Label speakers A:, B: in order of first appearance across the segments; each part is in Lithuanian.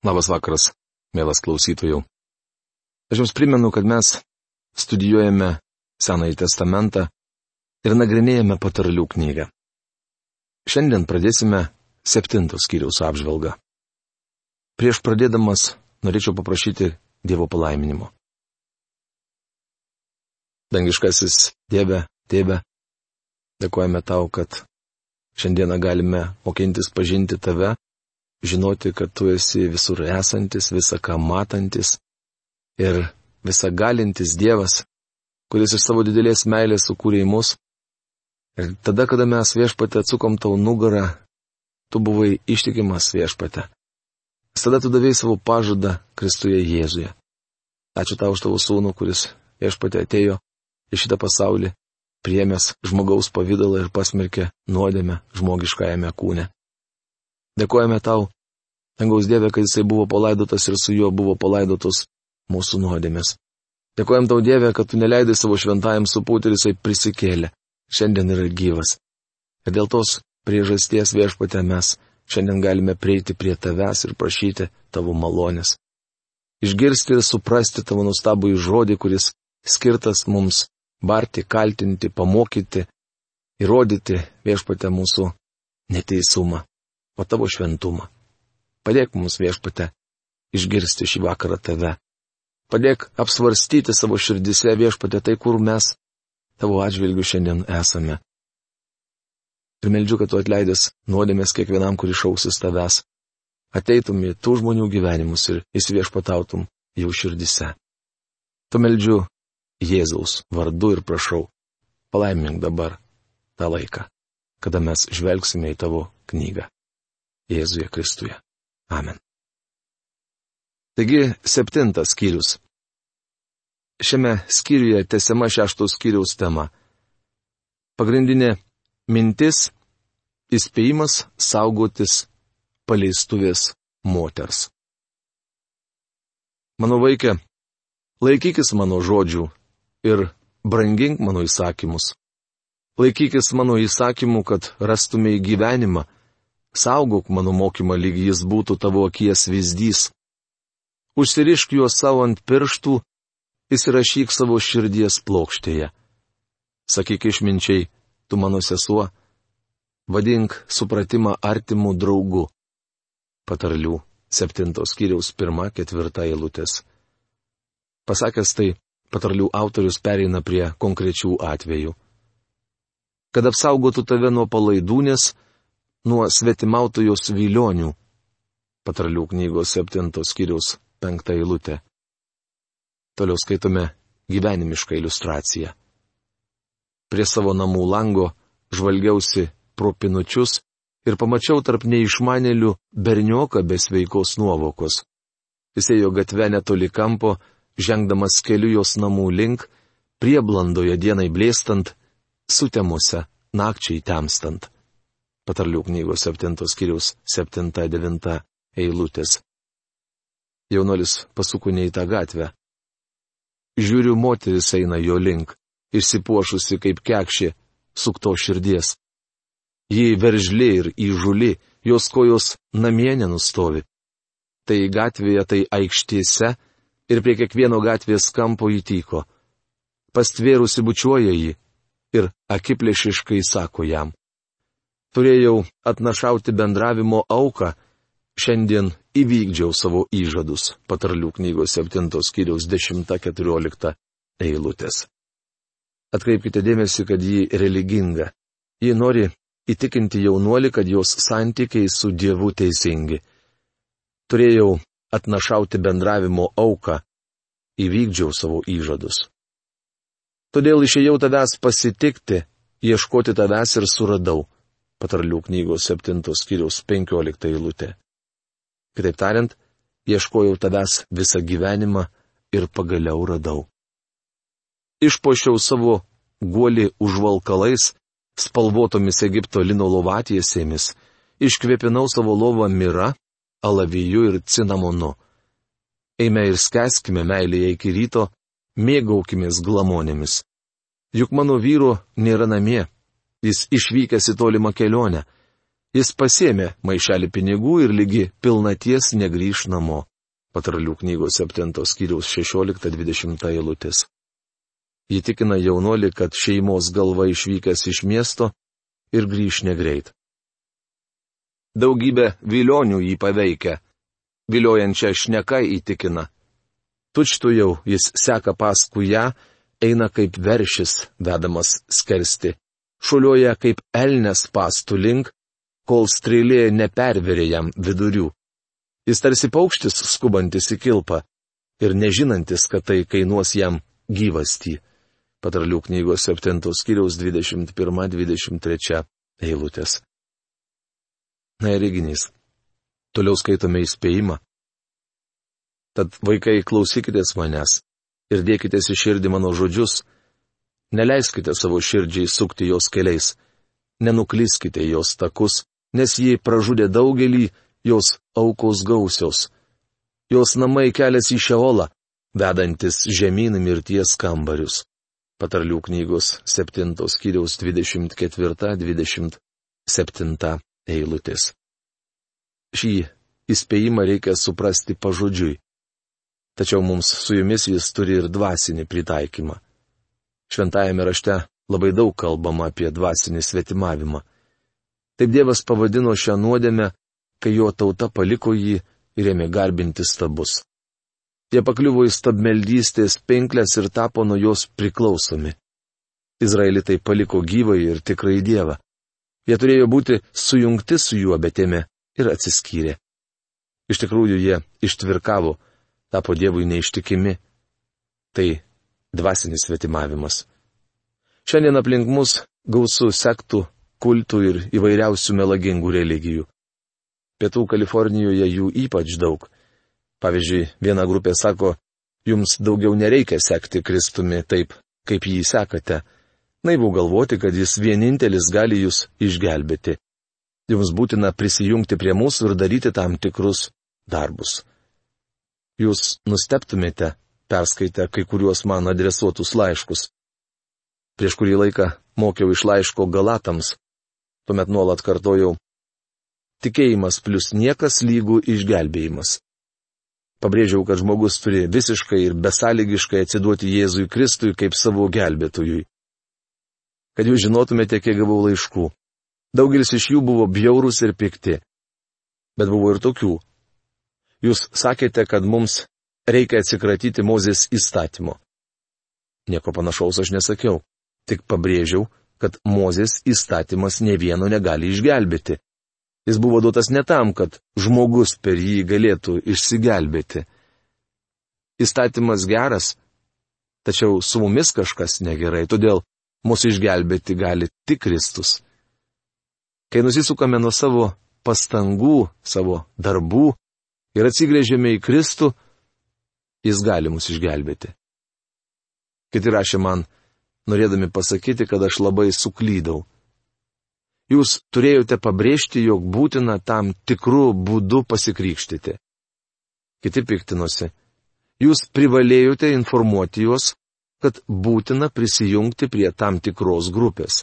A: Labas vakaras, mielas klausytojų. Aš jums primenu, kad mes studijuojame Senąjį testamentą ir nagrinėjame patarlių knygą. Šiandien pradėsime septintos skyriaus apžvalgą. Prieš pradėdamas norėčiau paprašyti Dievo palaiminimo. Dangiškasis Dieve, Tėve, dėkojame tau, kad šiandieną galime mokintis pažinti tave, žinoti, kad tu esi visur esantis, visą ką matantis ir visą galintis Dievas, kuris iš savo didelės meilės sukūrė į mus. Ir tada, kada mes viešpate atsukom tau nugarą, tu buvai ištikimas viešpate. Tada tu davėjai savo pažadą Kristuje Jėzuje. Ačiū tau už tavo sūnų, kuris viešpatė atėjo į šitą pasaulį, priemęs žmogaus pavydalą ir pasmerkė nuodėmę žmogiškajame kūne. Dėkojame tau, dangaus Dieve, kad jisai buvo palaidotas ir su juo buvo palaidotos mūsų nuodėmės. Dėkojam tau Dieve, kad tu neleidai savo šventajam supūti ir jisai prisikėlė. Šiandien yra gyvas. Ir dėl tos priežasties viešpatė mes Šiandien galime prieiti prie tavęs ir prašyti tavo malonės. Išgirsti ir suprasti tavo nustabų į žodį, kuris skirtas mums barti, kaltinti, pamokyti, įrodyti viešpate mūsų neteisumą, o tavo šventumą. Padėk mums viešpate išgirsti šį vakarą tave. Padėk apsvarstyti savo širdise viešpate tai, kur mes tavo atžvilgiu šiandien esame ir meldžiu, kad tu atleidęs nuodėmės kiekvienam, kuris šausis tavęs, ateitum į tų žmonių gyvenimus ir įsiviešpatautum jų širdise. Tu meldžiu Jėzaus vardu ir prašau, palaimink dabar tą laiką, kada mes žvelgsime į tavo knygą. Jėzuje Kristuje. Amen. Taigi, septintas skyrius. Šiame skyriuje tęsiama šeštos skyriaus tema. Pagrindinė Mintis - įspėjimas saugotis paleistuvės moters. Mano vaikė, laikykis mano žodžių ir brangink mano įsakymus. Laikykis mano įsakymų, kad rastumai gyvenimą. Saugok mano mokymą, lyg jis būtų tavo akies vyzdys. Užsirišk juos savo ant pirštų, įsirašyk savo širdies plokštėje. Sakyk išminčiai, tu mano sesuo, vadink supratimą artimų draugų. Patarlių septintos kiriaus pirma, ketvirta eilutės. Pasakęs tai, patarlių autorius pereina prie konkrečių atvejų. Kad apsaugotų tave nuo palaidūnės, nuo svetimautojos vilionių. Patarlių knygos septintos kiriaus penkta eilutė. Toliau skaitome gyvenimišką iliustraciją prie savo namų lango, žvalgiausi pro pinučius ir pamačiau tarp neišmanėlių bernioką be sveikos nuovokos. Jis ėjo gatve netoli kampo, žengdamas keliu jos namų link, prieblandoje dienai blėstant, sutemuose, nakčiai temstant. Patarlių knygos 7 skyriaus 7-9 eilutės. Jaunolis pasuko ne į tą gatvę. Žiūriu, moteris eina jo link išsipuošusi kaip kekšė, sukto širdies. Ji veržli ir įžuli, jos kojos namie nenustovi. Tai gatvėje, tai aikštėse ir prie kiekvieno gatvės kampo įtyko. Pastvėrusi bučiuoja jį ir akiplėšiškai sako jam. Turėjau atnašauti bendravimo auką, šiandien įvykdžiau savo įžadus, patarlių knygos 7 skyriaus 10-14 eilutės. Atkreipkite dėmesį, kad ji religinga. Ji nori įtikinti jaunuolį, kad jos santykiai su Dievu teisingi. Turėjau atnašauti bendravimo auką, įvykdžiau savo įžadus. Todėl išėjau tavęs pasitikti, ieškoti tavęs ir suradau. Patarlių knygos 7 skyriaus 15 eilutė. Kitaip tariant, ieškojau tavęs visą gyvenimą ir pagaliau radau išpošiau savo guolį užvalkalais, spalvotomis Egipto lino lovatiesėmis, iškvėpinau savo lovą mira, alaviju ir cinamonu. Eime ir skeskime meilėje iki ryto, mėgaukimės glamonėmis. Juk mano vyro nėra namie, jis išvykęs į tolimą kelionę. Jis pasėmė maišelį pinigų ir lygi pilnaties negryž namo. Patralių knygos 7 skyriaus 16-20 eilutės. Jį tikina jaunuolį, kad šeimos galva išvykęs iš miesto ir grįž negreit. Daugybė vilionių jį paveikia. Viliojančią šneką įtikina. Tučtu jau jis seka paskui ją, eina kaip veršis, vedamas skersti. Šuliuoja kaip elnes pastų link, kol strėlė neperverė jam vidurių. Jis tarsi paukštis skubantis į kilpą ir nežinantis, kad tai kainuos jam gyvastį. Patralių knygos 7 skyriaus 21-23 eilutės. Na ir įginys. Toliau skaitome įspėjimą. Tad vaikai klausykitės manęs ir dėkitės į širdį mano žodžius. Neleiskite savo širdžiai sukti jos keliais. Nenuklyskite jos takus, nes ji pražudė daugelį, jos aukos gausios. Jos namai kelias į Šeolą, vedantis žemyn mirties kambarius. Patarlių knygos 7 skyriaus 24-27 eilutės. Šį įspėjimą reikia suprasti pažodžiui. Tačiau mums su jumis jis turi ir dvasinį pritaikymą. Šventajame rašte labai daug kalbama apie dvasinį svetimavimą. Taip Dievas pavadino šią nuodėmę, kai jo tauta paliko jį ir ėmė garbinti stabus. Jie pakliuvo į stabmeldystės pinklės ir tapo nuo jos priklausomi. Izraelitai paliko gyvąjį ir tikrai Dievą. Jie turėjo būti sujungti su juo, bet ėmė ir atsiskyrė. Iš tikrųjų jie ištvirkavo, tapo Dievui neištikimi. Tai dvasinis svetimavimas. Šiandien aplink mus gausų sektų kultų ir įvairiausių melagingų religijų. Pietų Kalifornijoje jų ypač daug. Pavyzdžiui, viena grupė sako, jums daugiau nereikia sekti Kristumi taip, kaip jį sekate. Naivu galvoti, kad jis vienintelis gali jūs išgelbėti. Jums būtina prisijungti prie mūsų ir daryti tam tikrus darbus. Jūs nusteptumėte, perskaitę kai kuriuos man adresuotus laiškus. Prieš kurį laiką mokiau iš laiško Galatams, Tuomet nuolat kartojau. Tikėjimas plus niekas lygų išgelbėjimas. Pabrėžiau, kad žmogus turi visiškai ir besąlygiškai atsiduoti Jėzui Kristui kaip savo gelbėtojui. Kad jūs žinotumėte, kiek gavau laiškų. Daugelis iš jų buvo bjaurūs ir pikti. Bet buvo ir tokių. Jūs sakėte, kad mums reikia atsikratyti Mozės įstatymo. Nieko panašaus aš nesakiau, tik pabrėžiau, kad Mozės įstatymas ne vieno negali išgelbėti. Jis buvo duotas ne tam, kad žmogus per jį galėtų išsigelbėti. Įstatymas geras, tačiau su mumis kažkas negerai, todėl mūsų išgelbėti gali tik Kristus. Kai nusisukame nuo savo pastangų, savo darbų ir atsigrėžėme į Kristų, jis gali mus išgelbėti. Kiti rašė man, norėdami pasakyti, kad aš labai suklydau. Jūs turėjote pabrėžti, jog būtina tam tikrų būdų pasikrikštyti. Kiti piktinosi. Jūs privalėjote informuoti juos, kad būtina prisijungti prie tam tikros grupės.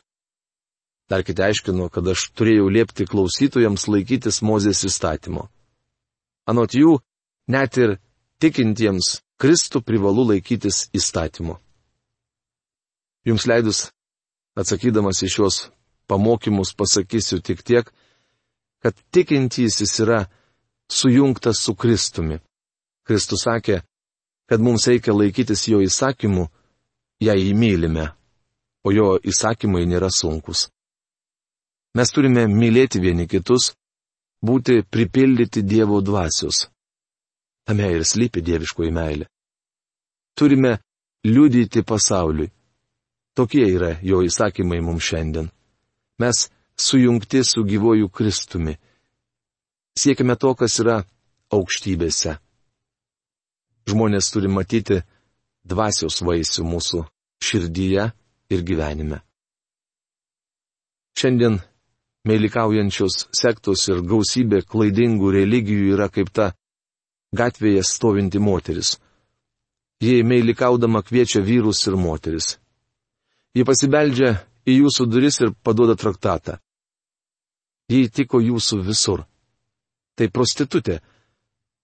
A: Dar kiti aiškino, kad aš turėjau liepti klausytojams laikytis Mozės įstatymo. Anot jų, net ir tikintiems Kristų privalu laikytis įstatymo. Jums leidus, atsakydamas į šios pamokymus, pasakysiu tik tiek, kad tikintysis yra sujungtas su Kristumi. Kristus sakė, kad mums reikia laikytis jo įsakymų, jei įmylime, o jo įsakymai nėra sunkus. Mes turime mylėti vieni kitus, būti pripildyti Dievo dvasios. Tame ir slypi dieviškoji meilė. Turime liudyti pasauliui. Tokie yra jo įsakymai mums šiandien. Mes sujungti su gyvoju Kristumi. Siekime to, kas yra aukštybėse. Žmonės turi matyti dvasios vaisių mūsų širdyje ir gyvenime. Šiandien meilikaujančios sektos ir gausybė klaidingų religijų yra kaip ta gatvėje stovinti moteris. Jie meilikaudama kviečia vyrus ir moteris. Ji pasibeldžia į jūsų duris ir paduoda traktatą. Ji įtiko jūsų visur. Tai prostitutė,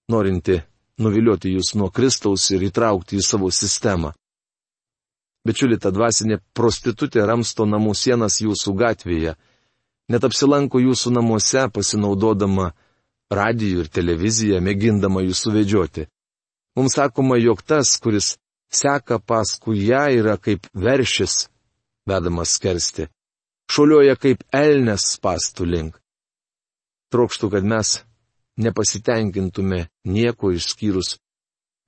A: norinti nuvilioti jūs nuo Kristaus ir įtraukti į savo sistemą. Bičiuli, ta dvasinė prostitutė ramsto namų sienas jūsų gatvėje, net apsilanko jūsų namuose pasinaudodama radijų ir televiziją, mėgindama jūs suvedžioti. Mums sakoma, jog tas, kuris seka paskui ją, yra kaip veršis, vedamas skersti. Šuliuoja kaip elnes pastų link. Trokštų, kad mes nepasitenkintume nieko išskyrus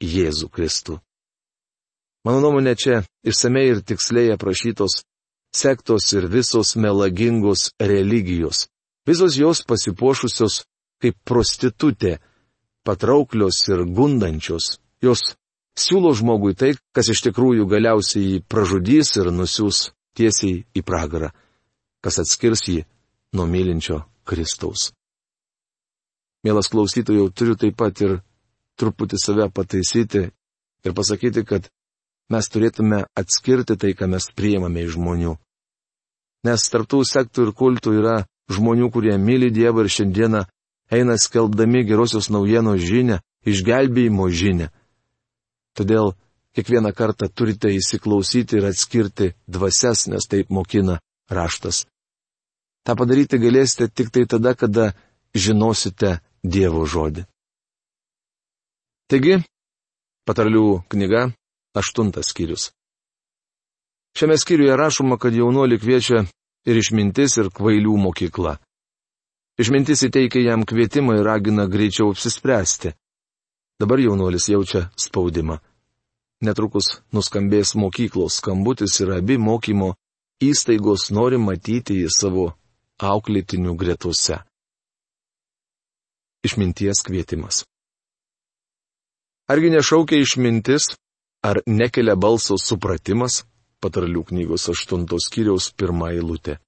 A: Jėzų Kristų. Mano nuomonė čia išsamei ir tiksliai aprašytos sektos ir visos melagingos religijos. Visos jos pasipuošusios kaip prostitutė, patrauklios ir gundančios. Jos siūlo žmogui tai, kas iš tikrųjų galiausiai jį pražudys ir nusiūs tiesiai į pragarą, kas atskirs jį nuo mylinčio Kristaus. Mielas klausytojau, turiu taip pat ir truputį save pataisyti ir pasakyti, kad mes turėtume atskirti tai, ką mes priimame iš žmonių. Nes tarptų sektų ir kultų yra žmonių, kurie myli Dievą ir šiandieną eina skelbdami gerosios naujienos žinę, išgelbėjimo žinę. Todėl kiekvieną kartą turite įsiklausyti ir atskirti dvasias, nes taip mokina raštas. Ta padaryti galėsite tik tai tada, kada žinosite Dievo žodį. Taigi, patarlių knyga, aštuntas skyrius. Šiame skyriuje rašoma, kad jaunuolį kviečia ir išmintis, ir kvailių mokykla. Išmintis įteikia jam kvietimą ir ragina greičiau apsispręsti. Dabar jaunuolis jaučia spaudimą. Netrukus nuskambės mokyklos skambutis ir abi mokymo įstaigos nori matyti į savo auklėtinių gretose. Išminties kvietimas. Argi nešaukia išmintis, ar nekelia balso supratimas, patarlių knygos aštuntos kiriaus pirmą eilutę.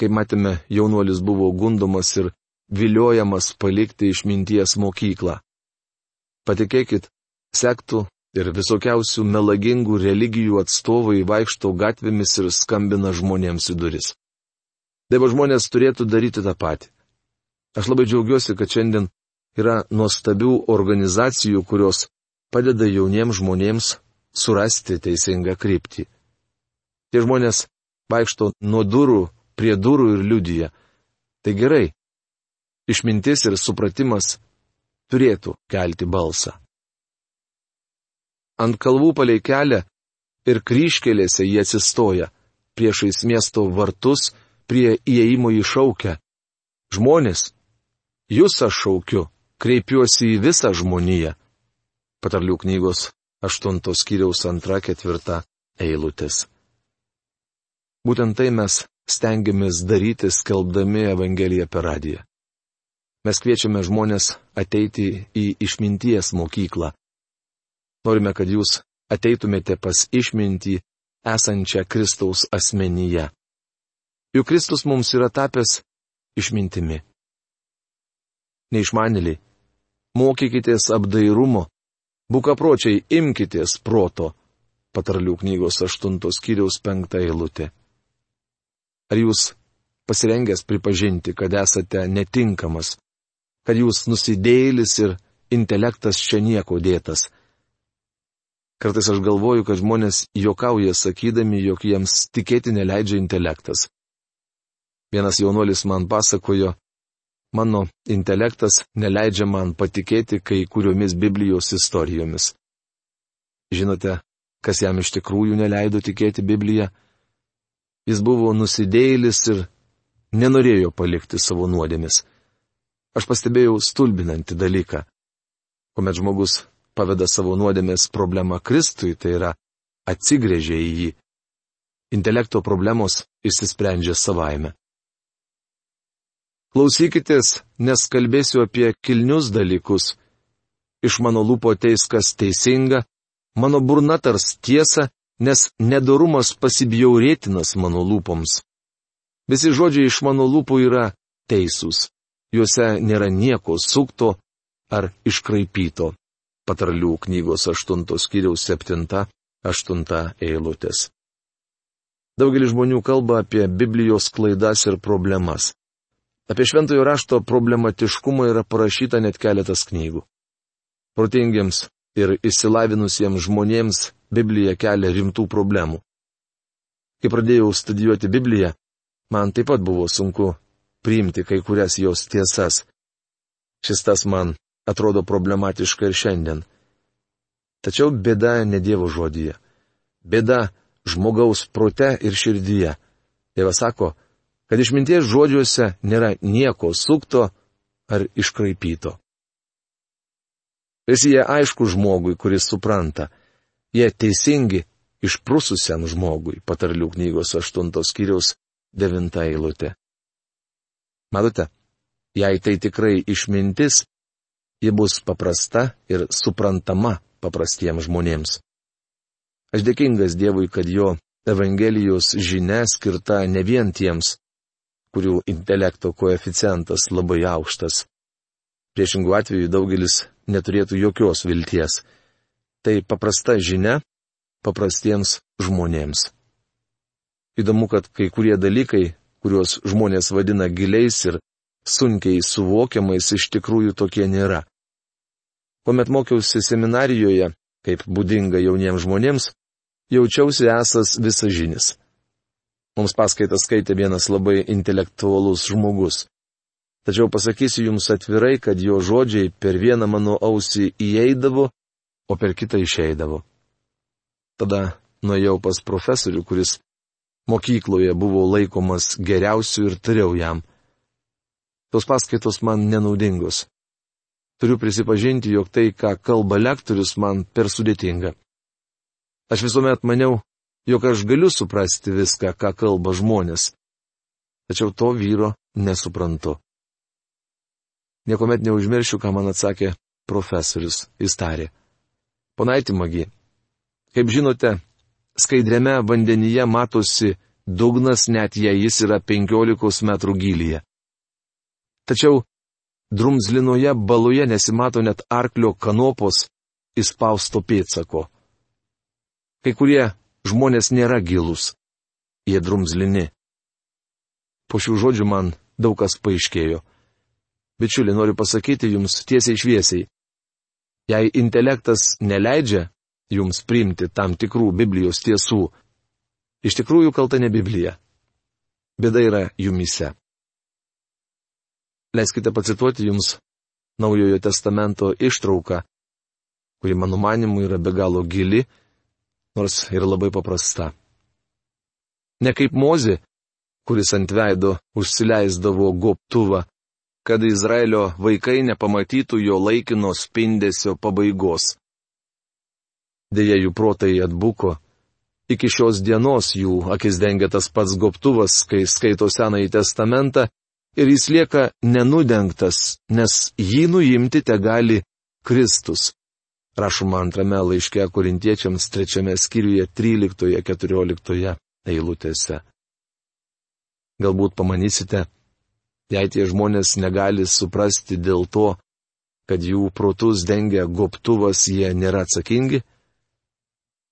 A: Kaip matėme, jaunuolis buvo gundomas ir viliojamas palikti išminties mokyklą. Patikėkit, sektų ir visokiausių melagingų religijų atstovai vaikšto gatvėmis ir skambina žmonėms į duris. Dievo žmonės turėtų daryti tą patį. Aš labai džiaugiuosi, kad šiandien yra nuostabių organizacijų, kurios padeda jauniems žmonėms surasti teisingą kryptį. Tie žmonės vaikšto nuo durų prie durų ir liudyja. Tai gerai. Išmintis ir supratimas turėtų kelti balsą. Ant kalvų palei kelią ir kryškelėse jie atsistoja, priešais miesto vartus, prie įėjimo į šaukę. Žmonės, jūs aš šaukiu, kreipiuosi į visą žmoniją. Patarlių knygos aštuntos kiriaus antra ketvirta eilutės. Būtent tai mes stengiamės daryti, skelbdami Evangeliją per radiją. Mes kviečiame žmonės ateiti į išminties mokyklą. Norime, kad jūs ateitumėte pas išmintį esančią Kristaus asmenyje. Juk Kristus mums yra tapęs išmintimi. Neišmanėliai, mokykitės apdairumo, bukapročiai imkitės proto, patarlių knygos aštuntos kiriaus penktą eilutę. Ar jūs pasirengęs pripažinti, kad esate netinkamas, kad jūs nusidėlis ir intelektas čia nieko dėtas. Kartais aš galvoju, kad žmonės juokauja sakydami, jog jiems tikėti neleidžia intelektas. Vienas jaunuolis man pasakojo, mano intelektas neleidžia man patikėti kai kuriomis Biblijos istorijomis. Žinote, kas jam iš tikrųjų neleido tikėti Bibliją? Jis buvo nusidėjėlis ir nenorėjo palikti savo nuodėmis. Aš pastebėjau stulbinantį dalyką. Kuomet žmogus paveda savo nuodėmės problemą Kristui, tai yra atsigrėžia į jį. Intelekto problemos išsisprendžia savaime. Klausykitės, nes kalbėsiu apie kilnius dalykus. Iš mano lūpo ateis kas teisinga, mano burna tars tiesą, nes nedorumas pasibjaurėtinas mano lūpoms. Visi žodžiai iš mano lūpų yra teisūs juose nėra nieko sukto ar iškraipyto. Patarlių knygos 8 skyriaus 7-8 eilutės. Daugelis žmonių kalba apie Biblijos klaidas ir problemas. Apie šventojo rašto problematiškumą yra parašyta net keletas knygų. Protingiems ir išsilavinusiems žmonėms Biblija kelia rimtų problemų. Kai pradėjau studijuoti Bibliją, man taip pat buvo sunku priimti kai kurias jos tiesas. Šis tas man atrodo problematiška ir šiandien. Tačiau bėda ne Dievo žodyje. Bėda žmogaus prote ir širdyje. Dievas sako, kad išminties žodžiuose nėra nieko sukto ar iškraipyto. Visi jie aišku žmogui, kuris supranta. Jie teisingi išprususiam žmogui, patarlių knygos 8 skyriaus 9 eilutė. Matote, jei tai tikrai išmintis, ji bus paprasta ir suprantama paprastiems žmonėms. Aš dėkingas Dievui, kad jo Evangelijos žinia skirta ne vien tiems, kurių intelekto koeficientas labai aukštas. Priešingų atveju daugelis neturėtų jokios vilties. Tai paprasta žinia paprastiems žmonėms. Įdomu, kad kai kurie dalykai, kuriuos žmonės vadina giliais ir sunkiai suvokiamais, iš tikrųjų tokie nėra. Kuomet mokiausi seminarijoje, kaip būdinga jauniems žmonėms, jaučiausi esas visažinis. Mums paskaitą skaitė vienas labai intelektualus žmogus. Tačiau pasakysiu jums atvirai, kad jo žodžiai per vieną mano ausį įeidavo, o per kitą išeidavo. Tada nuėjau pas profesorių, kuris mokykloje buvo laikomas geriausiu ir tariau jam. Tos paskaitos man nenaudingos. Turiu prisipažinti, jog tai, ką kalba lektorius, man per sudėtinga. Aš visuomet maniau, jog aš galiu suprasti viską, ką kalba žmonės. Tačiau to vyro nesuprantu. Niekuomet neužmiršiu, ką man atsakė profesorius, jis tarė. Ponaitį magi, kaip žinote, skaidriame vandenyje matosi dugnas net jei jis yra 15 metrų gilyje. Tačiau drumzlinoje baloje nesimato net arklio kanopos įspausto pėtsako. Kai kurie žmonės nėra gilus. Jie drumzlini. Po šių žodžių man daug kas paaiškėjo. Bičiuli, noriu pasakyti jums tiesiai šviesiai. Jei intelektas neleidžia jums priimti tam tikrų Biblijos tiesų, iš tikrųjų kalta ne Biblija. Bėda yra jumise. Leiskite pacituoti jums Naujojo testamento ištrauką, kuri mano manimu yra be galo gili nors ir labai paprasta. Ne kaip Mozi, kuris ant veido užsileisdavo goptuvą, kad Izraelio vaikai nepamatytų jo laikino spindesio pabaigos. Deja, jų protai atbuko. Iki šios dienos jų akis dengia tas pats goptuvas, kai skaito Senąjį testamentą, ir jis lieka nenudengtas, nes jį nuimti te gali Kristus. Rašoma antrame laiške korintiečiams trečiame skyriuje 13-14 eilutėse. Galbūt pamanysite, jei tie žmonės negali suprasti dėl to, kad jų protus dengia goptuvas, jie nėra atsakingi?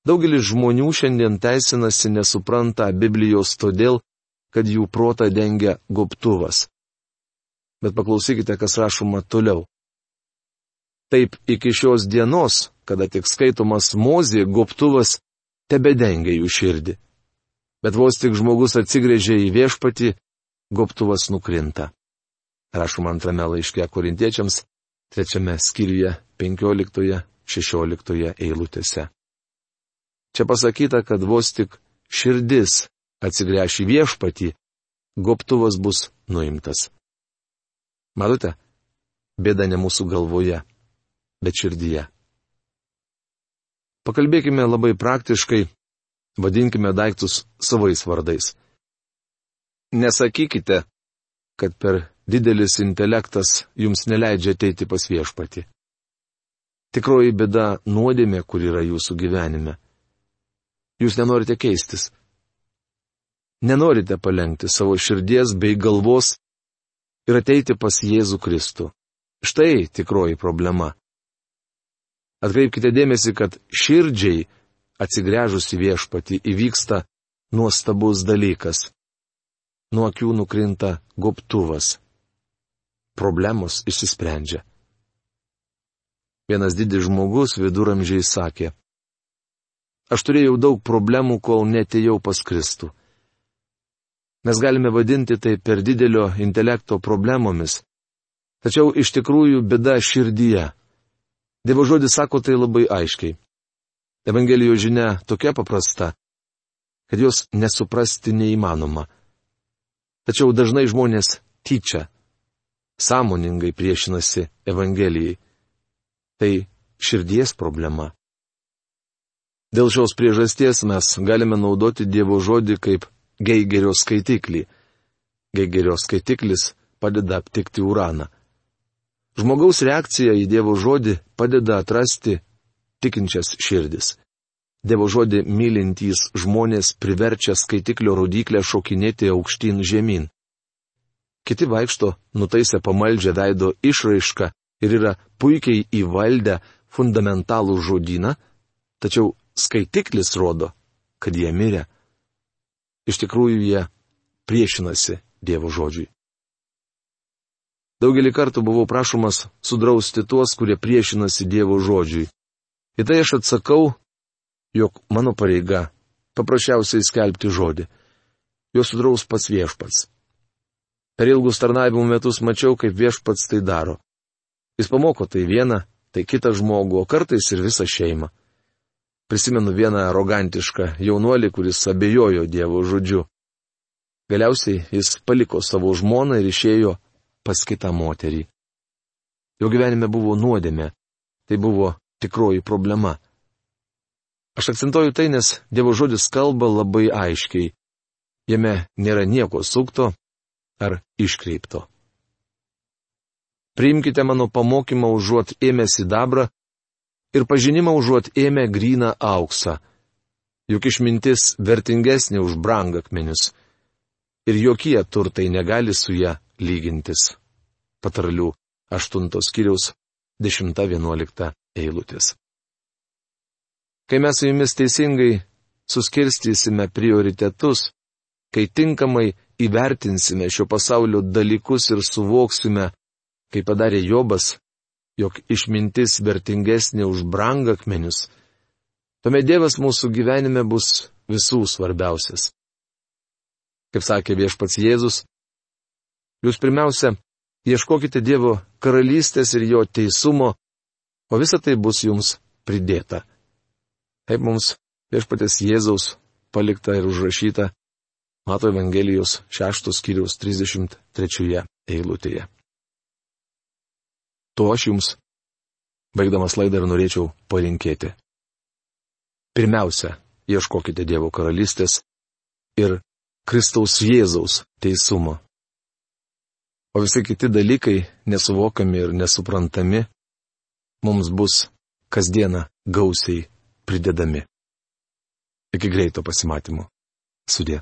A: Daugelis žmonių šiandien teisinasi nesupranta Biblijos todėl, kad jų protą dengia goptuvas. Bet paklausykite, kas rašoma toliau. Taip iki šios dienos, kada tik skaitomas mozė, goptuvas tebedengia jų širdį. Bet vos tik žmogus atsigrėžia į viešpatį, goptuvas nukrinta. Rašoma antrame laiške korintiečiams, trečiame skyriuje, penkioliktoje, šešioliktoje eilutėse. Čia pasakyta, kad vos tik širdis atsigręš į viešpatį, goptuvas bus nuimtas. Matote, bėda ne mūsų galvoje bet širdyje. Pakalbėkime labai praktiškai, vadinkime daiktus savais vardais. Nesakykite, kad per didelis intelektas jums neleidžia ateiti pas viešpati. Tikroji bėda nuodėmė, kur yra jūsų gyvenime. Jūs nenorite keistis. Nenorite palengti savo širdies bei galvos ir ateiti pas Jėzų Kristų. Štai tikroji problema. Atkreipkite dėmesį, kad širdžiai atsigręžus į viešpatį įvyksta nuostabus dalykas. Nuo akių nukrinta goptuvas. problemos išsisprendžia. Vienas didis žmogus viduramžiai sakė, aš turėjau daug problemų, kol netėjau pas Kristų. Mes galime vadinti tai per didelio intelekto problemomis, tačiau iš tikrųjų bėda širdyje. Dievo žodis sako tai labai aiškiai. Evangelijos žinia tokia paprasta, kad jos nesuprasti neįmanoma. Tačiau dažnai žmonės tyčia, sąmoningai priešinasi Evangelijai. Tai širdies problema. Dėl šios priežasties mes galime naudoti Dievo žodį kaip Geigerio skaitiklį. Geigerio skaitiklis padeda aptikti uraną. Žmogaus reakcija į Dievo žodį padeda atrasti tikinčias širdis. Dievo žodį mylintys žmonės priverčia skaitiklio rodiklę šokinėti aukštyn žemyn. Kiti vaikšto nutaisę pamaldžią veido išraišką ir yra puikiai įvaldę fundamentalų žodyną, tačiau skaitiklis rodo, kad jie mirė. Iš tikrųjų jie priešinasi Dievo žodžiui. Daugelį kartų buvau prašomas sudrausti tuos, kurie priešinasi Dievo žodžiui. Į tai aš atsakau, jog mano pareiga paprasčiausiai skelbti žodį. Jo sudraus pats viešpats. Per ilgus tarnavimo metus mačiau, kaip viešpats tai daro. Jis pamoko tai vieną, tai kitą žmogų, o kartais ir visą šeimą. Prisimenu vieną arogantišką jaunuolį, kuris abejojo Dievo žodžiu. Galiausiai jis paliko savo žmoną ir išėjo pas kitą moterį. Jo gyvenime buvo nuodėmė. Tai buvo tikroji problema. Aš akcentuoju tai, nes Dievo žodis kalba labai aiškiai. Jame nėra nieko sukto ar iškreipto. Priimkite mano pamokymą užuot ėmę sidabrą ir pažinimą užuot ėmę gryną auksą. Juk išmintis vertingesnė už brangakmenius. Ir jokie turtai negali su ją lygintis. Patarlių 8 skyriaus 10-11 eilutės. Kai mes su jumis teisingai suskirstysime prioritetus, kai tinkamai įvertinsime šio pasaulio dalykus ir suvoksime, kaip padarė Jobas, jog išmintis vertingesnė už brangakmenius, tuomet Dievas mūsų gyvenime bus visų svarbiausias. Kaip sakė viešpats Jėzus, Jūs pirmiausia, ieškokite Dievo karalystės ir jo teisumo, o visa tai bus jums pridėta. Taip mums viešpatės Jėzaus palikta ir užrašyta Mato Evangelijos 6 skyriaus 33 eilutėje. To aš jums, baigdamas laidą, ir norėčiau palinkėti. Pirmiausia, ieškokite Dievo karalystės ir Kristaus Jėzaus teisumo o visi kiti dalykai, nesuvokami ir nesuprantami, mums bus kasdieną gausiai pridedami. Iki greito pasimatymo. Sudė.